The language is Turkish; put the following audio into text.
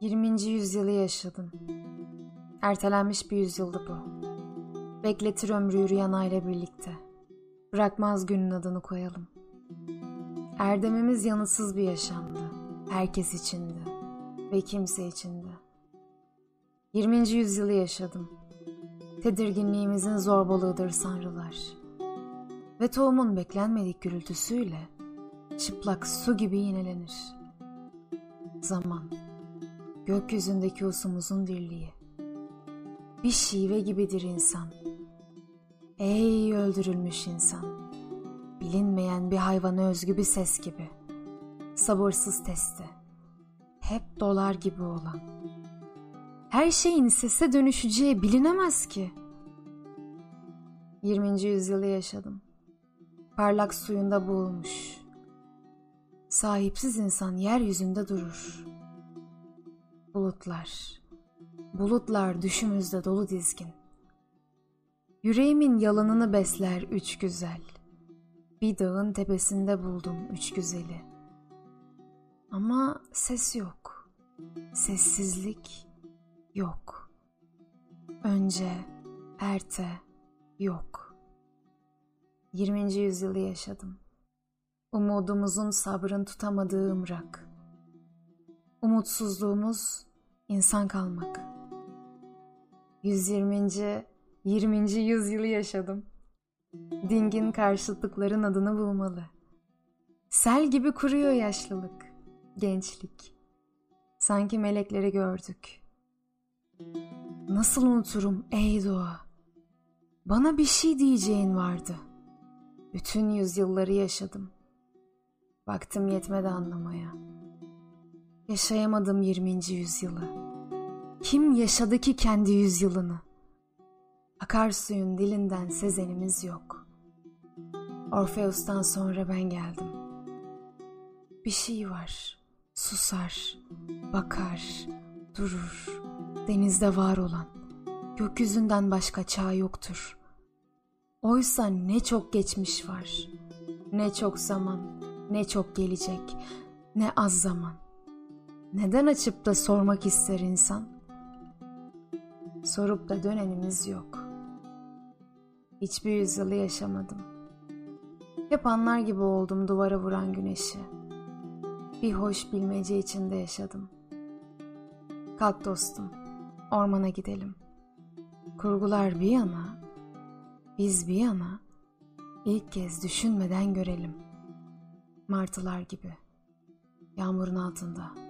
20. yüzyılı yaşadım. Ertelenmiş bir yüzyıldı bu. Bekletir ömrü yürüyen aile birlikte. Bırakmaz günün adını koyalım. Erdemimiz yanıtsız bir yaşamdı. Herkes içindi ve kimse içindi. 20. yüzyılı yaşadım. Tedirginliğimizin zorbalığıdır sanrılar. Ve tohumun beklenmedik gürültüsüyle çıplak su gibi yinelenir. Zaman, gökyüzündeki usumuzun dirliği. Bir şive gibidir insan. Ey öldürülmüş insan. Bilinmeyen bir hayvana özgü bir ses gibi. Sabırsız testi. Hep dolar gibi olan. Her şeyin sese dönüşeceği bilinemez ki. 20. yüzyılı yaşadım. Parlak suyunda boğulmuş. Sahipsiz insan yeryüzünde durur. Bulutlar, bulutlar düşümüzde dolu dizgin. Yüreğimin yalanını besler üç güzel. Bir dağın tepesinde buldum üç güzeli. Ama ses yok. Sessizlik yok. Önce, erte yok. 20. yüzyılı yaşadım. Umudumuzun sabrın tutamadığı ımrak. Umutsuzluğumuz insan kalmak. 120. 20. yüzyılı yaşadım. Dingin karşıtlıkların adını bulmalı. Sel gibi kuruyor yaşlılık, gençlik. Sanki melekleri gördük. Nasıl unuturum ey doğa? Bana bir şey diyeceğin vardı. Bütün yüzyılları yaşadım. Vaktim yetmedi anlamaya. Yaşayamadım 20. yüzyılı. Kim yaşadı ki kendi yüzyılını? Akarsuyun dilinden sezenimiz yok. Orfeus'tan sonra ben geldim. Bir şey var. Susar, bakar, durur. Denizde var olan. Gökyüzünden başka çağ yoktur. Oysa ne çok geçmiş var. Ne çok zaman, ne çok gelecek, ne az zaman. Neden açıp da sormak ister insan? Sorup da dönenimiz yok. Hiçbir yüzyılı yaşamadım. Hep anlar gibi oldum duvara vuran güneşi. Bir hoş bilmece içinde yaşadım. Kalk dostum, ormana gidelim. Kurgular bir yana, biz bir yana, ilk kez düşünmeden görelim. Martılar gibi, yağmurun altında.''